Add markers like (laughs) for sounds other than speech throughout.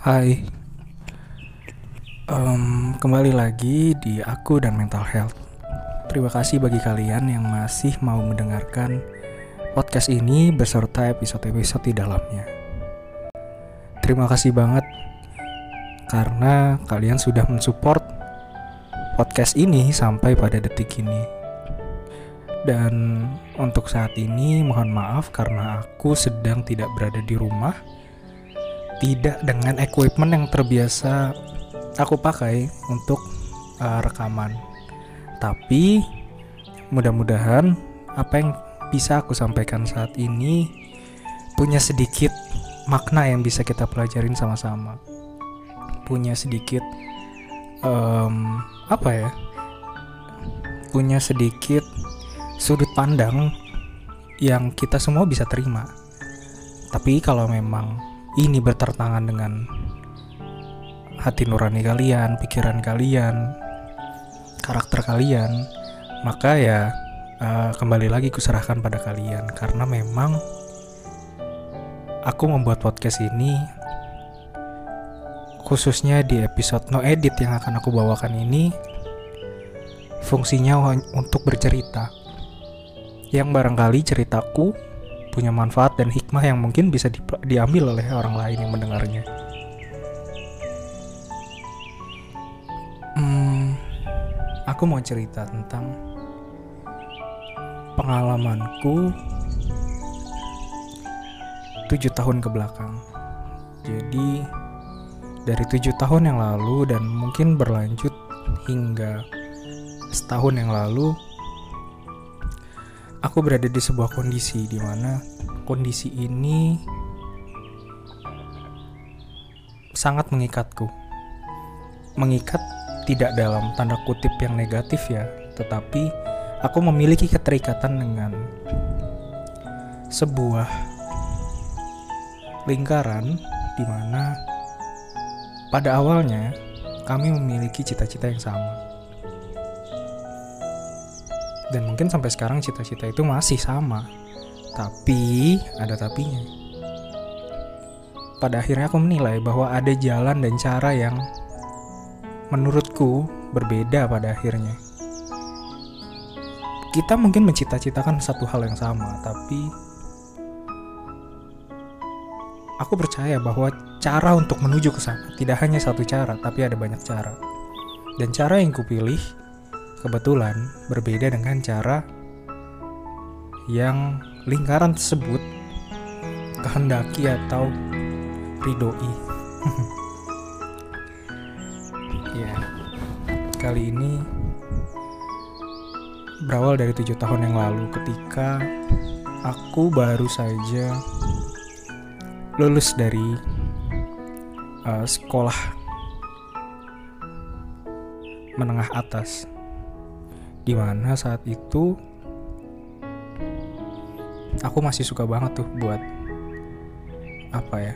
Hai, Em, kembali lagi di aku dan mental health. Terima kasih bagi kalian yang masih mau mendengarkan podcast ini beserta episode-episode di dalamnya. Terima kasih banget karena kalian sudah mensupport podcast ini sampai pada detik ini. Dan untuk saat ini mohon maaf karena aku sedang tidak berada di rumah tidak dengan equipment yang terbiasa aku pakai untuk uh, rekaman. Tapi mudah-mudahan apa yang bisa aku sampaikan saat ini punya sedikit makna yang bisa kita pelajarin sama-sama. Punya sedikit um, apa ya? Punya sedikit sudut pandang yang kita semua bisa terima. Tapi kalau memang ini bertertangan dengan hati nurani kalian, pikiran kalian, karakter kalian, maka ya uh, kembali lagi kuserahkan pada kalian. Karena memang aku membuat podcast ini khususnya di episode no edit yang akan aku bawakan ini fungsinya untuk bercerita. Yang barangkali ceritaku punya manfaat dan hikmah yang mungkin bisa di, diambil oleh orang lain yang mendengarnya. Hmm, aku mau cerita tentang pengalamanku tujuh tahun ke belakang. Jadi dari tujuh tahun yang lalu dan mungkin berlanjut hingga setahun yang lalu aku berada di sebuah kondisi di mana kondisi ini sangat mengikatku. Mengikat tidak dalam tanda kutip yang negatif ya, tetapi aku memiliki keterikatan dengan sebuah lingkaran di mana pada awalnya kami memiliki cita-cita yang sama dan mungkin sampai sekarang cita-cita itu masih sama. Tapi ada tapinya. Pada akhirnya aku menilai bahwa ada jalan dan cara yang menurutku berbeda pada akhirnya. Kita mungkin mencita-citakan satu hal yang sama tapi aku percaya bahwa cara untuk menuju ke sana tidak hanya satu cara tapi ada banyak cara. Dan cara yang kupilih kebetulan berbeda dengan cara yang lingkaran tersebut kehendaki atau ridoi. (laughs) ya, kali ini berawal dari tujuh tahun yang lalu ketika aku baru saja lulus dari uh, sekolah menengah atas di mana saat itu aku masih suka banget tuh buat apa ya?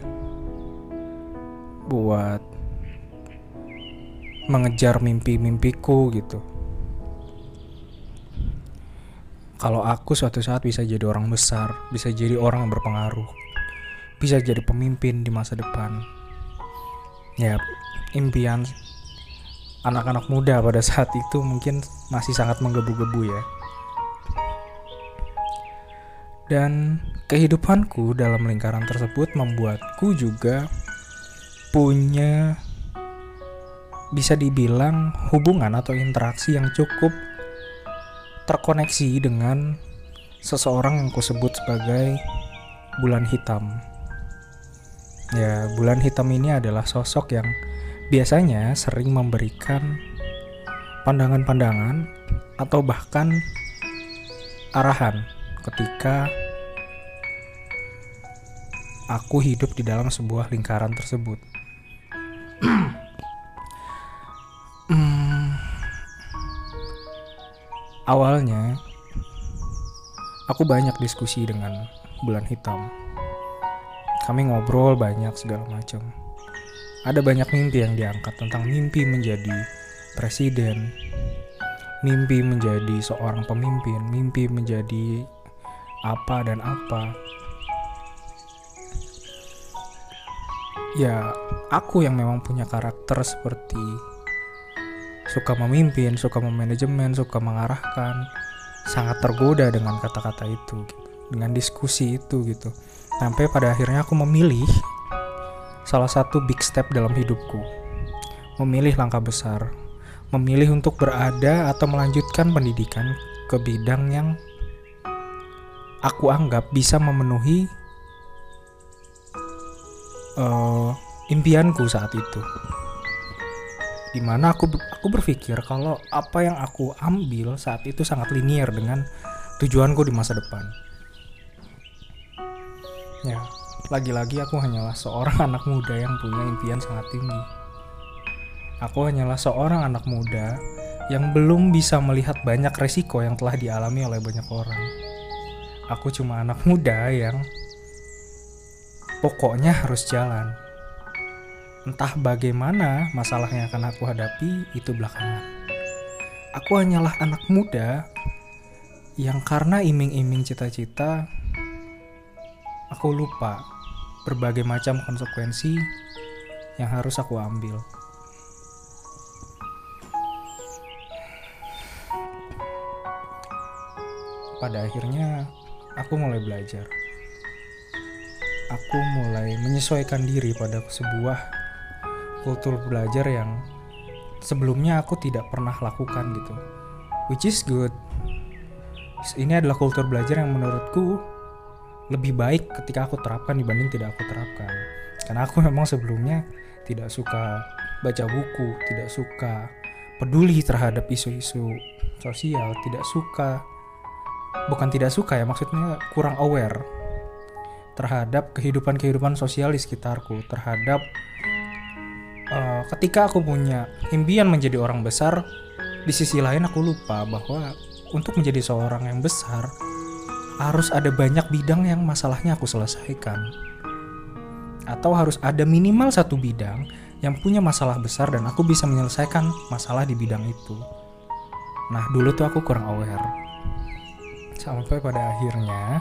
Buat mengejar mimpi-mimpiku gitu. Kalau aku suatu saat bisa jadi orang besar bisa jadi orang yang berpengaruh bisa jadi pemimpin di masa depan. Ya impian anak-anak muda pada saat itu mungkin masih sangat menggebu-gebu ya. Dan kehidupanku dalam lingkaran tersebut membuatku juga punya bisa dibilang hubungan atau interaksi yang cukup terkoneksi dengan seseorang yang kusebut sebagai bulan hitam. Ya, bulan hitam ini adalah sosok yang biasanya sering memberikan pandangan-pandangan atau bahkan arahan ketika aku hidup di dalam sebuah lingkaran tersebut. (clears throat) hmm, awalnya aku banyak diskusi dengan bulan hitam. Kami ngobrol banyak segala macam ada banyak mimpi yang diangkat tentang mimpi menjadi presiden, mimpi menjadi seorang pemimpin, mimpi menjadi apa dan apa. ya aku yang memang punya karakter seperti suka memimpin, suka memanajemen, suka mengarahkan, sangat tergoda dengan kata-kata itu, gitu. dengan diskusi itu gitu. Sampai pada akhirnya aku memilih salah satu big step dalam hidupku. Memilih langkah besar, memilih untuk berada atau melanjutkan pendidikan ke bidang yang aku anggap bisa memenuhi uh, impianku saat itu. Di mana aku aku berpikir kalau apa yang aku ambil saat itu sangat linier dengan tujuanku di masa depan. Ya lagi-lagi aku hanyalah seorang (laughs) anak muda yang punya impian sangat tinggi. Aku hanyalah seorang anak muda yang belum bisa melihat banyak resiko yang telah dialami oleh banyak orang. Aku cuma anak muda yang pokoknya harus jalan. Entah bagaimana masalah yang akan aku hadapi itu belakangan. Aku hanyalah anak muda yang karena iming-iming cita-cita aku lupa berbagai macam konsekuensi yang harus aku ambil. Pada akhirnya aku mulai belajar. Aku mulai menyesuaikan diri pada sebuah kultur belajar yang sebelumnya aku tidak pernah lakukan gitu which is good ini adalah kultur belajar yang menurutku lebih baik ketika aku terapkan dibanding tidak aku terapkan. Karena aku memang sebelumnya tidak suka baca buku tidak suka peduli terhadap isu-isu sosial tidak suka bukan tidak suka ya maksudnya kurang aware terhadap kehidupan-kehidupan sosial di sekitarku terhadap uh, ketika aku punya impian menjadi orang besar di sisi lain aku lupa bahwa untuk menjadi seorang yang besar harus ada banyak bidang yang masalahnya aku selesaikan. Atau harus ada minimal satu bidang yang punya masalah besar dan aku bisa menyelesaikan masalah di bidang itu. Nah dulu tuh aku kurang aware. Sampai pada akhirnya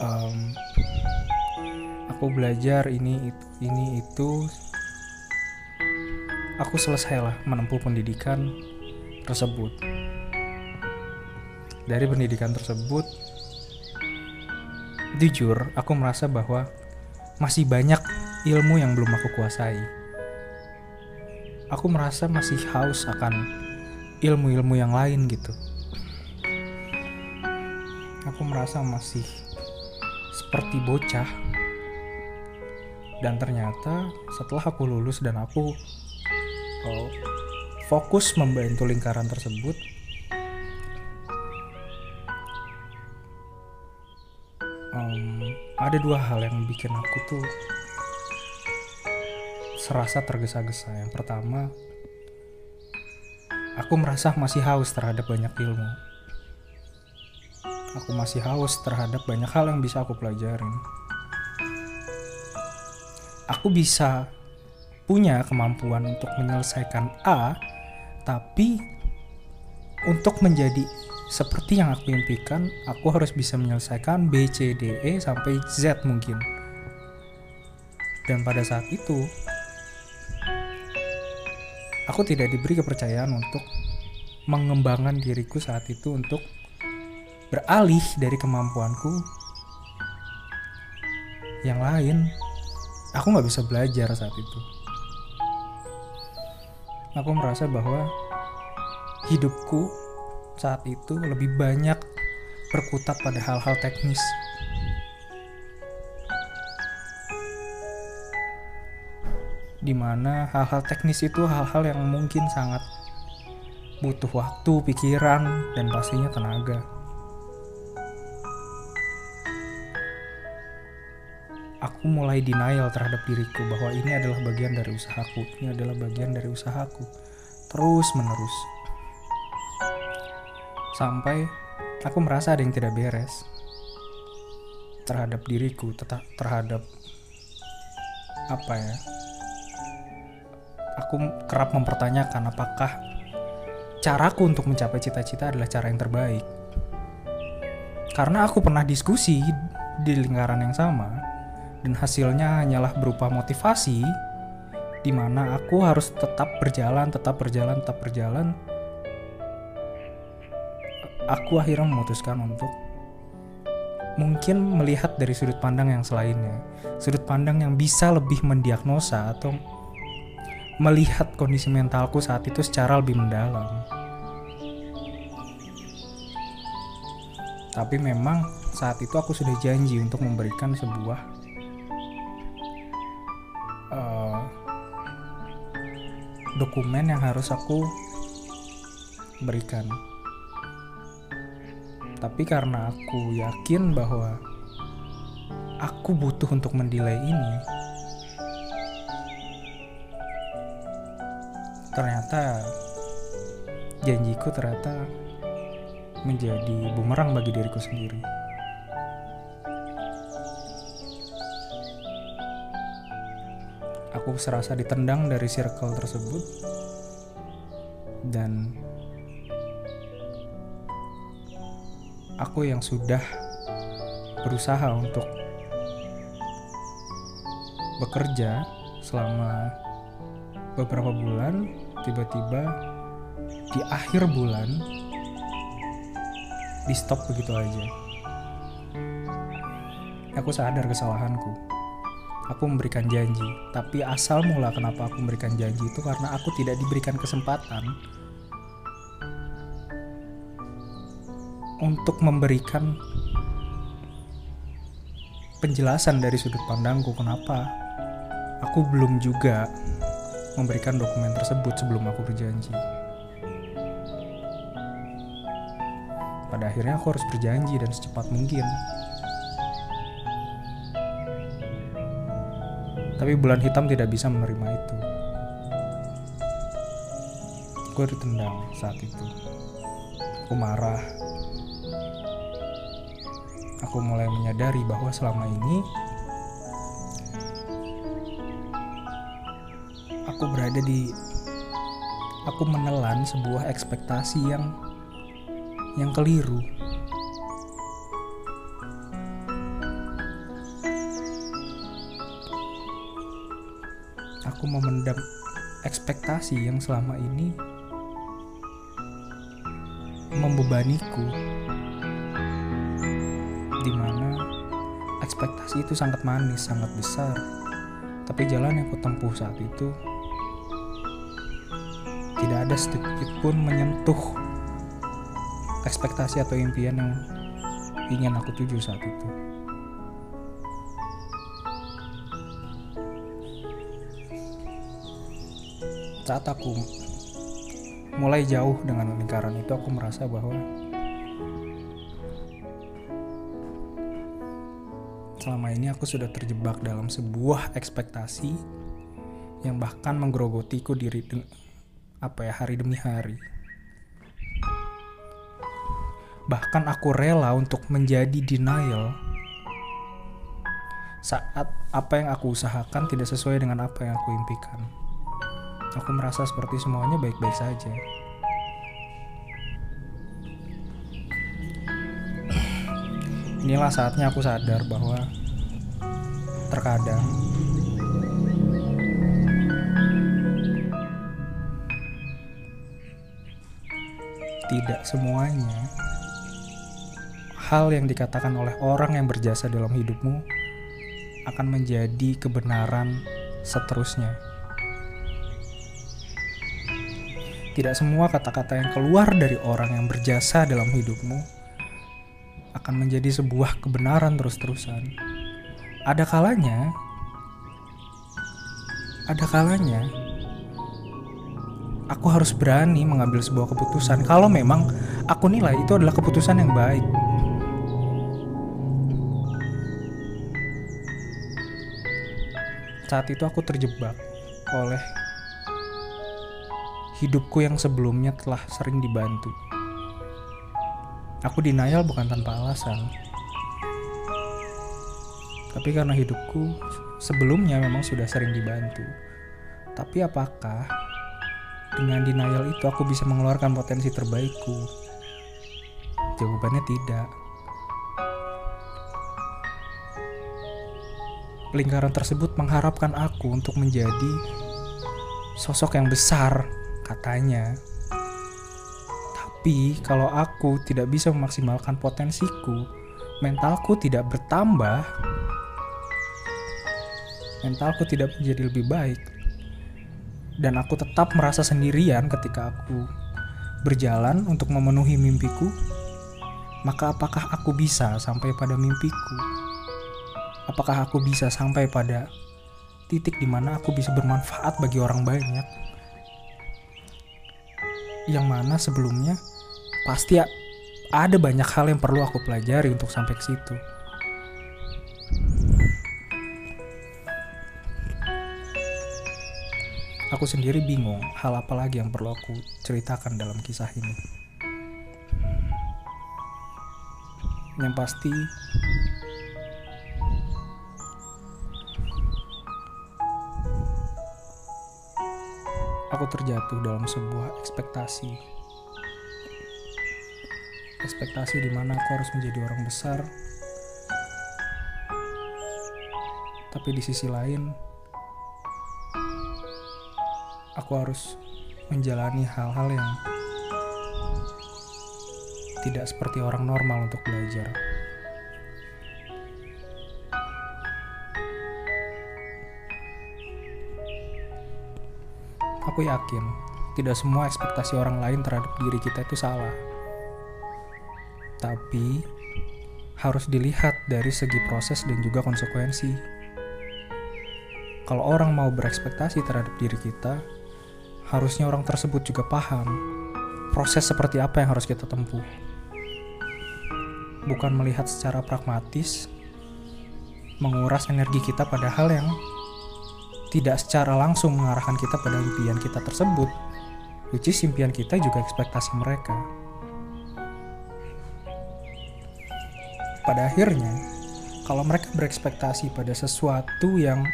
um, aku belajar ini itu, ini itu aku selesailah menempuh pendidikan tersebut dari pendidikan tersebut jujur aku merasa bahwa masih banyak ilmu yang belum aku kuasai. Aku merasa masih haus akan ilmu-ilmu yang lain gitu. Aku merasa masih seperti bocah. Dan ternyata setelah aku lulus dan aku oh, fokus membantu lingkaran tersebut ada dua hal yang bikin aku tuh serasa tergesa-gesa. Yang pertama aku merasa masih haus terhadap banyak ilmu. Aku masih haus terhadap banyak hal yang bisa aku pelajarin. Aku bisa punya kemampuan untuk menyelesaikan A, tapi untuk menjadi seperti yang aku impikan, aku harus bisa menyelesaikan B, C, D, E sampai Z mungkin. Dan pada saat itu, aku tidak diberi kepercayaan untuk mengembangkan diriku saat itu untuk beralih dari kemampuanku yang lain aku nggak bisa belajar saat itu aku merasa bahwa hidupku saat itu lebih banyak berkutat pada hal-hal teknis di mana hal-hal teknis itu hal-hal yang mungkin sangat butuh waktu, pikiran, dan pastinya tenaga. aku mulai denial terhadap diriku bahwa ini adalah bagian dari usahaku, ini adalah bagian dari usahaku. Terus menerus. Sampai aku merasa ada yang tidak beres terhadap diriku, terhadap apa ya? Aku kerap mempertanyakan apakah caraku untuk mencapai cita-cita adalah cara yang terbaik. Karena aku pernah diskusi di lingkaran yang sama dan hasilnya hanyalah berupa motivasi di mana aku harus tetap berjalan, tetap berjalan, tetap berjalan. Aku akhirnya memutuskan untuk mungkin melihat dari sudut pandang yang selainnya, sudut pandang yang bisa lebih mendiagnosa atau melihat kondisi mentalku saat itu secara lebih mendalam. Tapi memang saat itu aku sudah janji untuk memberikan sebuah uh, dokumen yang harus aku berikan. Tapi karena aku yakin bahwa aku butuh untuk mendelay ini, ternyata janjiku ternyata menjadi bumerang bagi diriku sendiri. Aku serasa ditendang dari circle tersebut dan aku yang sudah berusaha untuk bekerja selama beberapa bulan tiba-tiba di akhir bulan di stop begitu aja. Aku sadar kesalahanku. Aku memberikan janji, tapi asal mula kenapa aku memberikan janji itu karena aku tidak diberikan kesempatan untuk memberikan penjelasan dari sudut pandangku kenapa aku belum juga memberikan dokumen tersebut sebelum aku berjanji. Pada akhirnya aku harus berjanji dan secepat mungkin. Tapi bulan hitam tidak bisa menerima itu. Gue ditendang saat itu. Aku marah. Aku mulai menyadari bahwa selama ini aku berada di aku menelan sebuah ekspektasi yang yang keliru. Aku memendam ekspektasi yang selama ini membebaniku. Di mana ekspektasi itu sangat manis, sangat besar. Tapi jalan yang kutempuh saat itu tidak ada sedikit pun menyentuh ekspektasi atau impian yang ingin aku tuju saat itu. Saat aku mulai jauh dengan lingkaran itu, aku merasa bahwa selama ini aku sudah terjebak dalam sebuah ekspektasi yang bahkan menggerogotiku diri apa ya hari demi hari. Bahkan aku rela untuk menjadi denial saat apa yang aku usahakan tidak sesuai dengan apa yang aku impikan. Aku merasa seperti semuanya baik-baik saja. Inilah saatnya aku sadar bahwa terkadang tidak semuanya hal yang dikatakan oleh orang yang berjasa dalam hidupmu akan menjadi kebenaran seterusnya. Tidak semua kata-kata yang keluar dari orang yang berjasa dalam hidupmu akan menjadi sebuah kebenaran terus-terusan. Ada kalanya, ada kalanya aku harus berani mengambil sebuah keputusan kalau memang aku nilai itu adalah keputusan yang baik. Saat itu aku terjebak oleh hidupku yang sebelumnya telah sering dibantu. Aku denial bukan tanpa alasan. Tapi karena hidupku sebelumnya memang sudah sering dibantu. Tapi apakah dengan denial itu aku bisa mengeluarkan potensi terbaikku? Jawabannya tidak. lingkaran tersebut mengharapkan aku untuk menjadi sosok yang besar, katanya. Tapi kalau aku tidak bisa memaksimalkan potensiku, mentalku tidak bertambah, mentalku tidak menjadi lebih baik, dan aku tetap merasa sendirian ketika aku berjalan untuk memenuhi mimpiku, maka apakah aku bisa sampai pada mimpiku? Apakah aku bisa sampai pada titik di mana aku bisa bermanfaat bagi orang banyak? Yang mana sebelumnya pasti ada banyak hal yang perlu aku pelajari untuk sampai ke situ. Aku sendiri bingung hal apa lagi yang perlu aku ceritakan dalam kisah ini. Yang pasti, aku terjatuh dalam sebuah ekspektasi. Ekspektasi di mana aku harus menjadi orang besar, tapi di sisi lain, aku harus menjalani hal-hal yang tidak seperti orang normal untuk belajar. Aku yakin tidak semua ekspektasi orang lain terhadap diri kita itu salah. Tapi harus dilihat dari segi proses dan juga konsekuensi. Kalau orang mau berekspektasi terhadap diri kita, harusnya orang tersebut juga paham proses seperti apa yang harus kita tempuh. Bukan melihat secara pragmatis, menguras energi kita pada hal yang tidak secara langsung mengarahkan kita pada impian kita tersebut, which is impian kita juga ekspektasi mereka. Pada akhirnya, kalau mereka berekspektasi pada sesuatu yang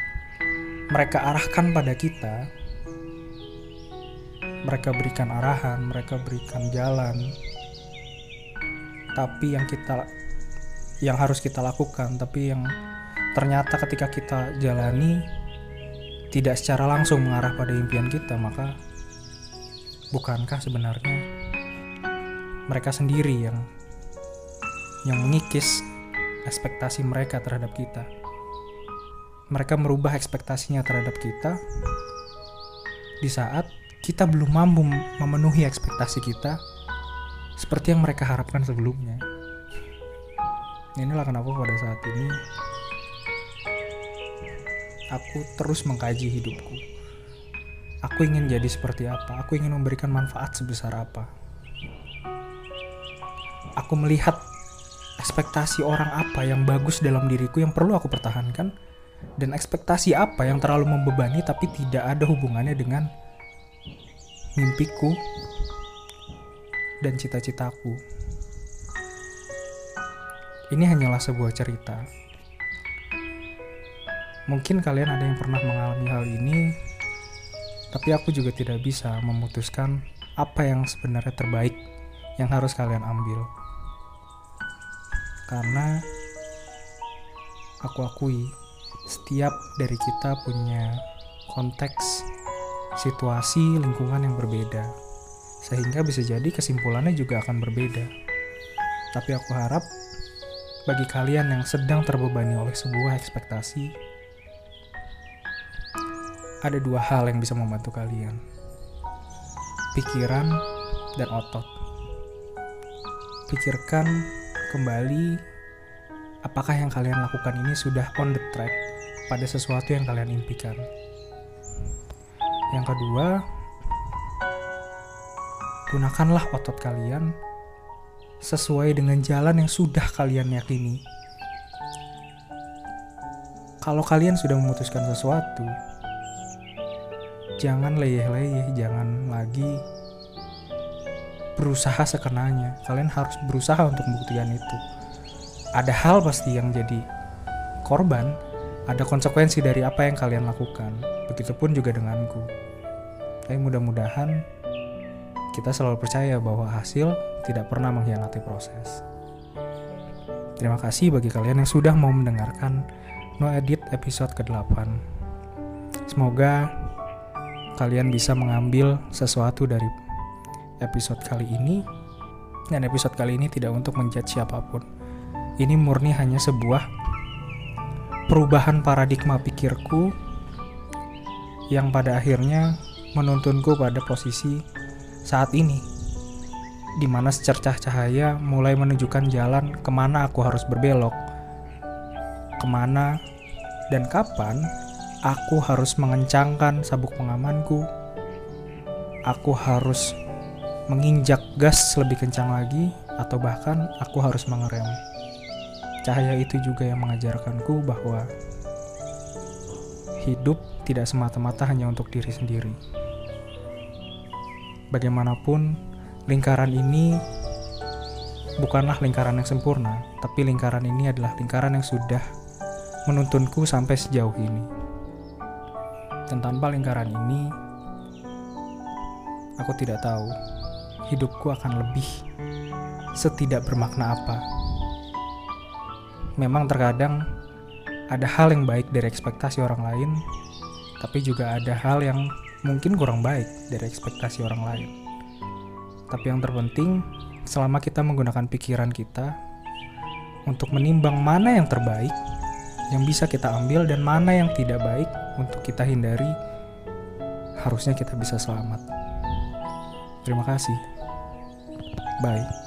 mereka arahkan pada kita, mereka berikan arahan, mereka berikan jalan, tapi yang kita yang harus kita lakukan, tapi yang ternyata ketika kita jalani tidak secara langsung mengarah pada impian kita, maka bukankah sebenarnya mereka sendiri yang yang mengikis ekspektasi mereka terhadap kita. Mereka merubah ekspektasinya terhadap kita di saat kita belum mampu memenuhi ekspektasi kita seperti yang mereka harapkan sebelumnya. Inilah kenapa pada saat ini aku terus mengkaji hidupku. Aku ingin jadi seperti apa? Aku ingin memberikan manfaat sebesar apa? Aku melihat ekspektasi orang apa yang bagus dalam diriku yang perlu aku pertahankan dan ekspektasi apa yang terlalu membebani tapi tidak ada hubungannya dengan mimpiku dan cita-citaku. Ini hanyalah sebuah cerita. Mungkin kalian ada yang pernah mengalami hal ini, tapi aku juga tidak bisa memutuskan apa yang sebenarnya terbaik yang harus kalian ambil. Karena aku akui setiap dari kita punya konteks situasi lingkungan yang berbeda. Sehingga bisa jadi kesimpulannya juga akan berbeda. Tapi aku harap bagi kalian yang sedang terbebani oleh sebuah ekspektasi ada dua hal yang bisa membantu kalian pikiran dan otot pikirkan kembali apakah yang kalian lakukan ini sudah on the track pada sesuatu yang kalian impikan. Yang kedua, gunakanlah otot kalian sesuai dengan jalan yang sudah kalian yakini. Kalau kalian sudah memutuskan sesuatu, jangan leyeh-leyeh, jangan lagi berusaha sekenanya. Kalian harus berusaha untuk membuktikan itu. Ada hal pasti yang jadi korban, ada konsekuensi dari apa yang kalian lakukan. Begitupun juga denganku. Tapi mudah-mudahan kita selalu percaya bahwa hasil tidak pernah mengkhianati proses. Terima kasih bagi kalian yang sudah mau mendengarkan No Edit episode ke-8. Semoga kalian bisa mengambil sesuatu dari episode kali ini dan episode kali ini tidak untuk menjudge siapa pun. Ini murni hanya sebuah perubahan paradigma pikirku yang pada akhirnya menuntunku pada posisi saat ini di mana secercah cahaya mulai menunjukkan jalan ke mana aku harus berbelok ke mana dan kapan aku harus mengencangkan sabuk pengamanku. Aku harus menginjak gas lebih kencang lagi atau bahkan aku harus mengerem. Cahaya itu juga yang mengajarkanku bahwa hidup tidak semata-mata hanya untuk diri sendiri. Bagaimanapun, lingkaran ini bukanlah lingkaran yang sempurna, tapi lingkaran ini adalah lingkaran yang sudah menuntunku sampai sejauh ini. Dan tanpa lingkaran ini, aku tidak tahu hidupku akan lebih setidak bermakna apa. Memang terkadang ada hal yang baik dari ekspektasi orang lain, tapi juga ada hal yang mungkin kurang baik dari ekspektasi orang lain. Tapi yang terpenting, selama kita menggunakan pikiran kita untuk menimbang mana yang terbaik, yang bisa kita ambil dan mana yang tidak baik untuk kita hindari, harusnya kita bisa selamat. Terima kasih. Bye.